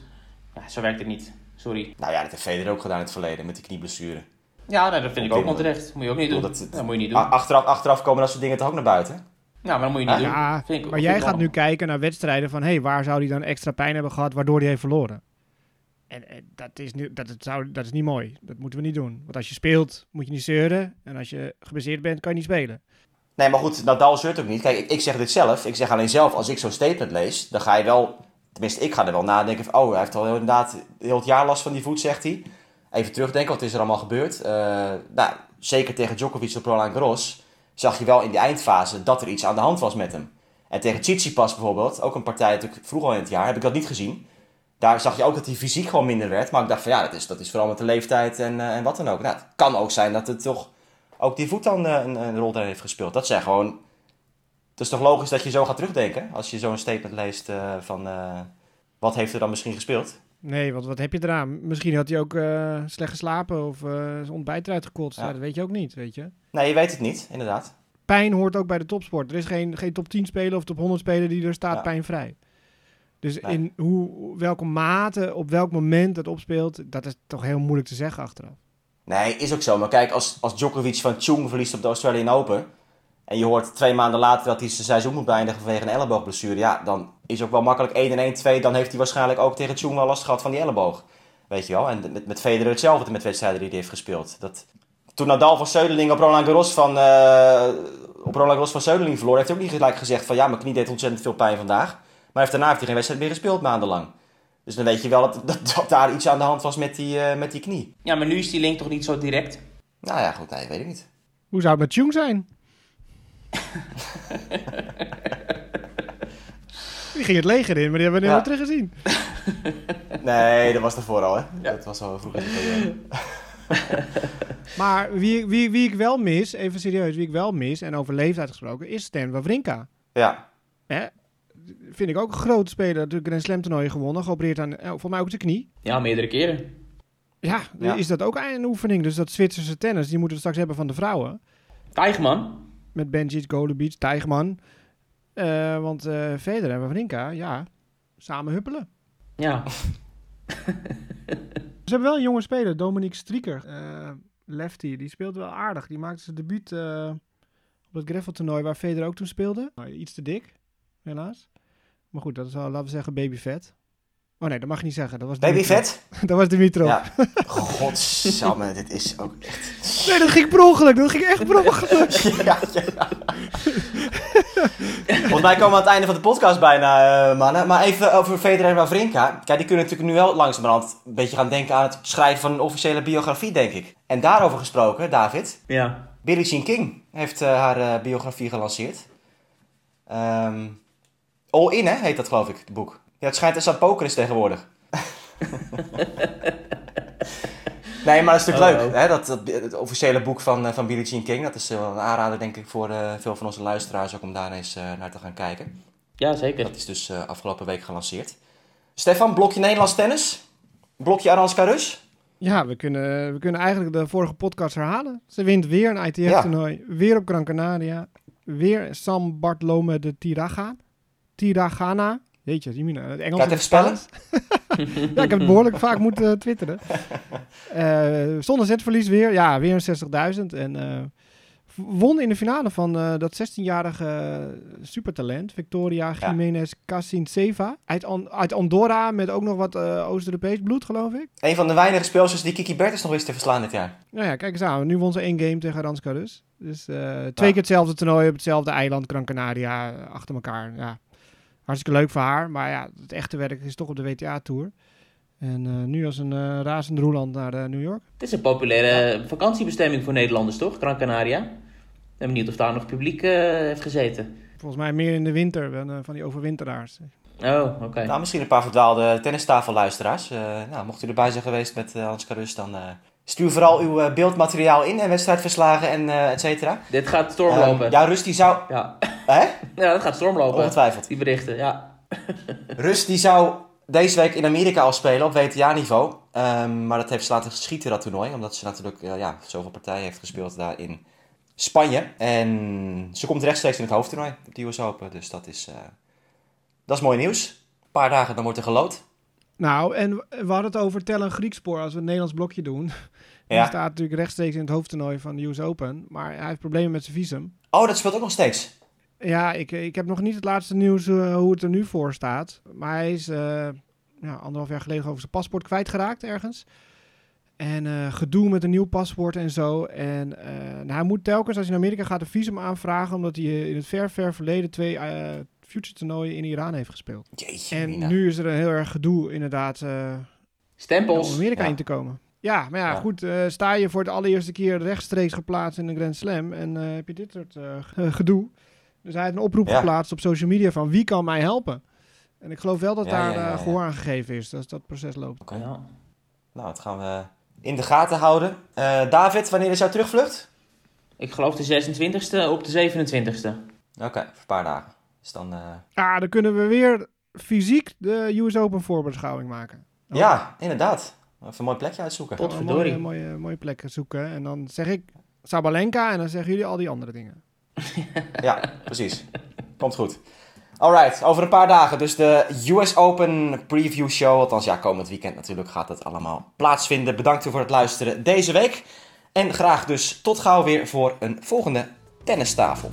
Ja, zo werkt het niet. Sorry. Nou ja, dat heeft Federer ook gedaan in het verleden, met die knieblessure. Ja, nou, dat vind ik ook onterecht. Moet je ook niet doen. Dat, dat moet je niet doen. Achteraf, achteraf komen dat soort dingen toch ook naar buiten? Ja, maar dat moet je niet doen. Ja, ik, maar jij gaat nu kijken naar wedstrijden van... hé, hey, waar zou hij dan extra pijn hebben gehad waardoor hij heeft verloren? En, en dat, is nu, dat, het zou, dat is niet mooi. Dat moeten we niet doen. Want als je speelt, moet je niet zeuren. En als je gebaseerd bent, kan je niet spelen. Nee, maar goed, Nadal zeurt ook niet. Kijk, ik, ik zeg dit zelf. Ik zeg alleen zelf, als ik zo'n statement lees... dan ga je wel... Tenminste, ik ga er wel nadenken van... oh, hij heeft al inderdaad heel het jaar last van die voet, zegt hij. Even terugdenken, wat is er allemaal gebeurd? Uh, nou, zeker tegen Djokovic op Roland Garros zag je wel in die eindfase dat er iets aan de hand was met hem. En tegen Tsitsipas bijvoorbeeld, ook een partij natuurlijk al in het jaar, heb ik dat niet gezien. Daar zag je ook dat hij fysiek gewoon minder werd. Maar ik dacht van ja, dat is, dat is vooral met de leeftijd en, eh, en wat dan ook. Nou, het kan ook zijn dat het toch ook die voet dan eh, een, een rol daarin heeft gespeeld. Dat zijn gewoon... Het is toch logisch dat je zo gaat terugdenken als je zo'n statement leest eh, van... wat heeft er dan misschien gespeeld? Nee, want wat heb je eraan? Misschien had hij ook eh, slecht geslapen of eh, zijn ontbijt eruit gekotst. Ja. Ja, dat weet je ook niet, weet je. Nee, je weet het niet, inderdaad. Pijn hoort ook bij de topsport. Er is geen, geen top 10 speler of top 100 speler die er staat Ja. pijnvrij. Dus Nee. in hoe, welke mate, op welk moment het opspeelt, dat is toch heel moeilijk te zeggen achteraf. Nee, is ook zo. Maar kijk, als, als Djokovic van Chung verliest op de Australian Open... en je hoort twee maanden later dat hij zijn seizoen moet beëindigen vanwege een elleboogblessure... ja, dan is ook wel makkelijk 1 en 1, 2. Dan heeft hij waarschijnlijk ook tegen Chung wel last gehad van die elleboog. Weet je wel? En met, met Federer hetzelfde met wedstrijden die hij heeft gespeeld. Dat, toen Nadal van Zeudeling op Roland Garros van, eh, op Roland Garros van Zeudeling verloor... heeft hij ook niet gelijk gezegd van... ja, mijn knie deed ontzettend veel pijn vandaag. Maar heeft, daarna heeft hij geen wedstrijd meer gespeeld maandenlang. Dus dan weet je wel dat, (laughs) dat, dat daar iets aan de hand was met die, eh, met die knie. Ja, maar nu is die link toch niet zo direct? Nou ja, goed, nee, weet ik niet. Hoe zou het met Jung zijn? (laughs) die ging het leger in, maar die hebben we Ja. nooit teruggezien. (laughs) Nee, dat was ervoor al, hè? Dat was al vroeg in de periode. (laughs) Maar wie, wie, wie ik wel mis, even serieus, wie ik wel mis, en over leeftijd gesproken, is Stan Wawrinka. Ja, Hè? Vind ik ook een grote speler. Natuurlijk een slam toernooi gewonnen. Geopereerd aan, eh, voor mij ook de knie. Ja, meerdere keren. Ja, Ja. is dat ook een oefening. Dus dat Zwitserse tennis, die moeten we straks hebben van de vrouwen. Tijgman. Met Benjic, Golubic, Tijgman. Eh, want eh Federer en Wawrinka, ja, samen huppelen. Ja. (laughs) Ze hebben wel een jonge speler, Dominique Strieker. eh, lefty, die speelt wel aardig. Die maakte zijn debuut op het greffeltoernooi waar Federer ook toen speelde. Nou, iets te dik, helaas. Maar goed, dat is wel, laten we zeggen, babyvet. Oh nee, dat mag je niet zeggen. Dat was baby Dimitrov. vet? (laughs) dat was Dimitrov. Ja. (laughs) Godsamme, dit is ook echt... Nee, dat ging per ongeluk. Dat ging echt per ongeluk. (laughs) Ja, ja. Volgens mij komen we aan het einde van de podcast bijna, eh, mannen. Maar even over Federer en Wawrinka. Kijk, die kunnen natuurlijk nu wel langzamerhand een beetje gaan denken aan het schrijven van een officiële biografie, denk ik. En daarover gesproken, David. Ja. Billie Jean King heeft eh, haar eh, biografie gelanceerd. Ehm All In, hè, heet dat geloof ik, het boek. Ja, het schijnt eens aan poker is tegenwoordig. (laughs) nee, maar dat is natuurlijk Oh, leuk, hè, dat, dat, het officiële boek van, eh, van Billie Jean King. Dat is wel een aanrader, denk ik, voor eh, veel van onze luisteraars ook om daar eens eh, naar te gaan kijken. Ja, zeker. Dat is dus eh, afgelopen week gelanceerd. Stefan, blokje Nederlands tennis? Blokje Arans Carus? Ja, we kunnen, we kunnen eigenlijk de vorige podcast herhalen. Ze wint weer een ITF-toernooi. Weer op Gran Canaria. Weer Sam Bartlome de Tiraga. Tiragana. Jeetje, die mina. Het Engels Kan je het even en het Spaans. (laughs) ja, ik heb het behoorlijk vaak moeten eh, twitteren. (laughs) Eh, zonder zetverlies weer. Ja, weer een 60.000. En eh, won in de finale van dat 16-jarige supertalent. Victoria Jiménez Casinceva. Uit, An- uit Andorra met ook nog wat eh, Oost-Europees bloed, geloof ik. Een van de weinige speelsters die Kiki Bertens nog wist te verslaan dit jaar. Nou ja, kijk eens aan. Nu won ze één game tegen Ranska dus. Dus twee Ja. keer hetzelfde toernooi op hetzelfde eiland, Gran Canaria, achter elkaar. Ja. Hartstikke leuk voor haar. Maar ja, het echte werk is toch op de WTA-tour. En eh, nu als een eh razend roeland naar eh, New York. Het is een populaire vakantiebestemming voor Nederlanders, toch? Gran Canaria. Ik ben benieuwd of daar nog publiek heeft gezeten. Volgens mij meer in de winter dan van die overwinteraars. Oh, oké. Nou, misschien een paar verdwaalde tennistafelluisteraars. Eh nou, mocht u erbij zijn geweest met Hans Carus, dan eh, stuur vooral uw eh, beeldmateriaal in en wedstrijdverslagen en eh et cetera. Dit gaat stormlopen. Ehm, ja, Rus die zou... ja. Hè? (laughs) ja, dat gaat stormlopen. Ongetwijfeld. Die berichten, ja. (laughs) Rus die zou deze week in Amerika al spelen op WTA-niveau. Ehm, maar dat heeft ze laten schieten, dat toernooi. Omdat ze natuurlijk eh, ja, zoveel partijen heeft gespeeld daar in Spanje. En ze komt rechtstreeks in het hoofdtoernooi op de US Open. Dus dat is, dat is mooi nieuws. Een paar dagen, dan wordt er gelood. Nou, en we hadden het over tellen een Griekspoor als we een Nederlands blokje doen. (laughs) Die Ja. staat natuurlijk rechtstreeks in het hoofdtoernooi van de US Open. Maar hij heeft problemen met zijn visum. Oh, dat speelt ook nog steeds. Ja, ik, ik heb nog niet het laatste nieuws eh, hoe het er nu voor staat. Maar hij is eh, anderhalf jaar geleden over zijn paspoort kwijtgeraakt ergens. En eh, gedoe met een nieuw paspoort en zo. En nou, hij moet telkens als hij naar Amerika gaat een visum aanvragen. Omdat hij in het ver, ver verleden twee future toernooien in Iran heeft gespeeld. Jeetje, En nu is er een heel erg gedoe inderdaad eh, om Stempels. Amerika Ja. in te komen. Ja, maar ja, Ja. goed. eh, sta je voor de allereerste keer rechtstreeks geplaatst in een Grand Slam en eh, heb je dit soort eh, ge- gedoe. Dus hij heeft een oproep Ja. geplaatst op social media van wie kan mij helpen. En ik geloof wel dat Ja, daar ja, ja, eh, ja. gehoor aan gegeven is, dat dat proces loopt. Oké. Ja. Nou, dat gaan we in de gaten houden. Eh, David, wanneer is jouw terugvlucht? Ik geloof de 26e op de 27e. Oké, voor een paar dagen. Dus dan... eh, Ah, dan kunnen we weer fysiek de US Open voorbeschouwing maken. Oh. Ja, inderdaad. Even een mooi plekje uitzoeken. Pot- Een mooie, Potverdorie. mooie, mooie plekken zoeken. En dan zeg ik Sabalenka en dan zeggen jullie al die andere dingen. (laughs) Ja, precies. Komt goed. Alright, over een paar dagen dus de US Open preview show. Althans, ja, komend weekend natuurlijk gaat het allemaal plaatsvinden. Bedankt voor het luisteren deze week. En graag dus tot gauw weer voor een volgende tennistafel.